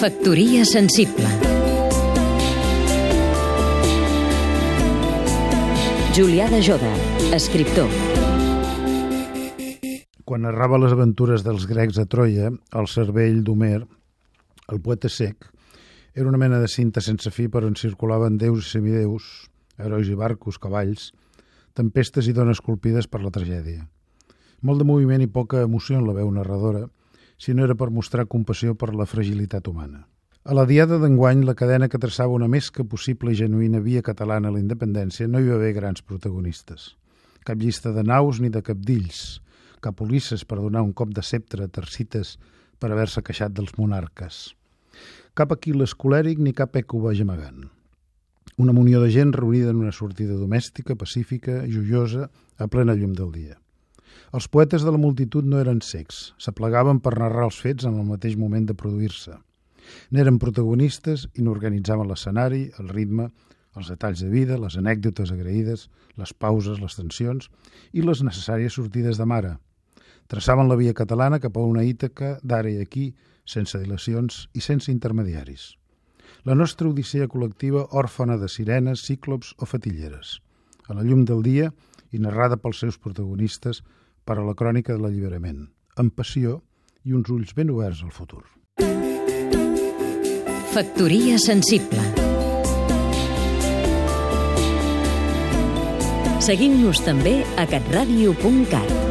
Factoria sensible Julià de Joda, escriptor Quan narrava les aventures dels grecs a Troia, el cervell d'Homer, el poeta sec, era una mena de cinta sense fi per on circulaven déus i semideus, herois i barcos, cavalls, tempestes i dones colpides per la tragèdia. Molt de moviment i poca emoció en la veu narradora, si no era per mostrar compassió per la fragilitat humana. A la diada d'enguany, la cadena que traçava una més que possible i genuïna via catalana a la independència no hi va haver grans protagonistes. Cap llista de naus ni de capdills, cap Ulisses per donar un cop de sceptre a Tercites per haver-se queixat dels monarques. Cap Aquiles colèric ni cap eco gemegant. Una munió de gent reunida en una sortida domèstica, pacífica, joiosa, a plena llum del dia. Els poetes de la multitud no eren secs, s'aplegaven per narrar els fets en el mateix moment de produir-se. N'eren protagonistes i n'organitzaven l'escenari, el ritme, els detalls de vida, les anècdotes agraïdes, les pauses, les tensions i les necessàries sortides de mare, traçaven la via catalana cap a una Ítaca d'ara i aquí, sense dilacions i sense intermediaris. La nostra odissea col·lectiva òrfana de sirenes, cíclops o fatilleres, a la llum del dia i narrada pels seus protagonistes per a la crònica de l'alliberament, amb passió i uns ulls ben oberts al futur. Factoria sensible Seguim-nos també a catradio.cat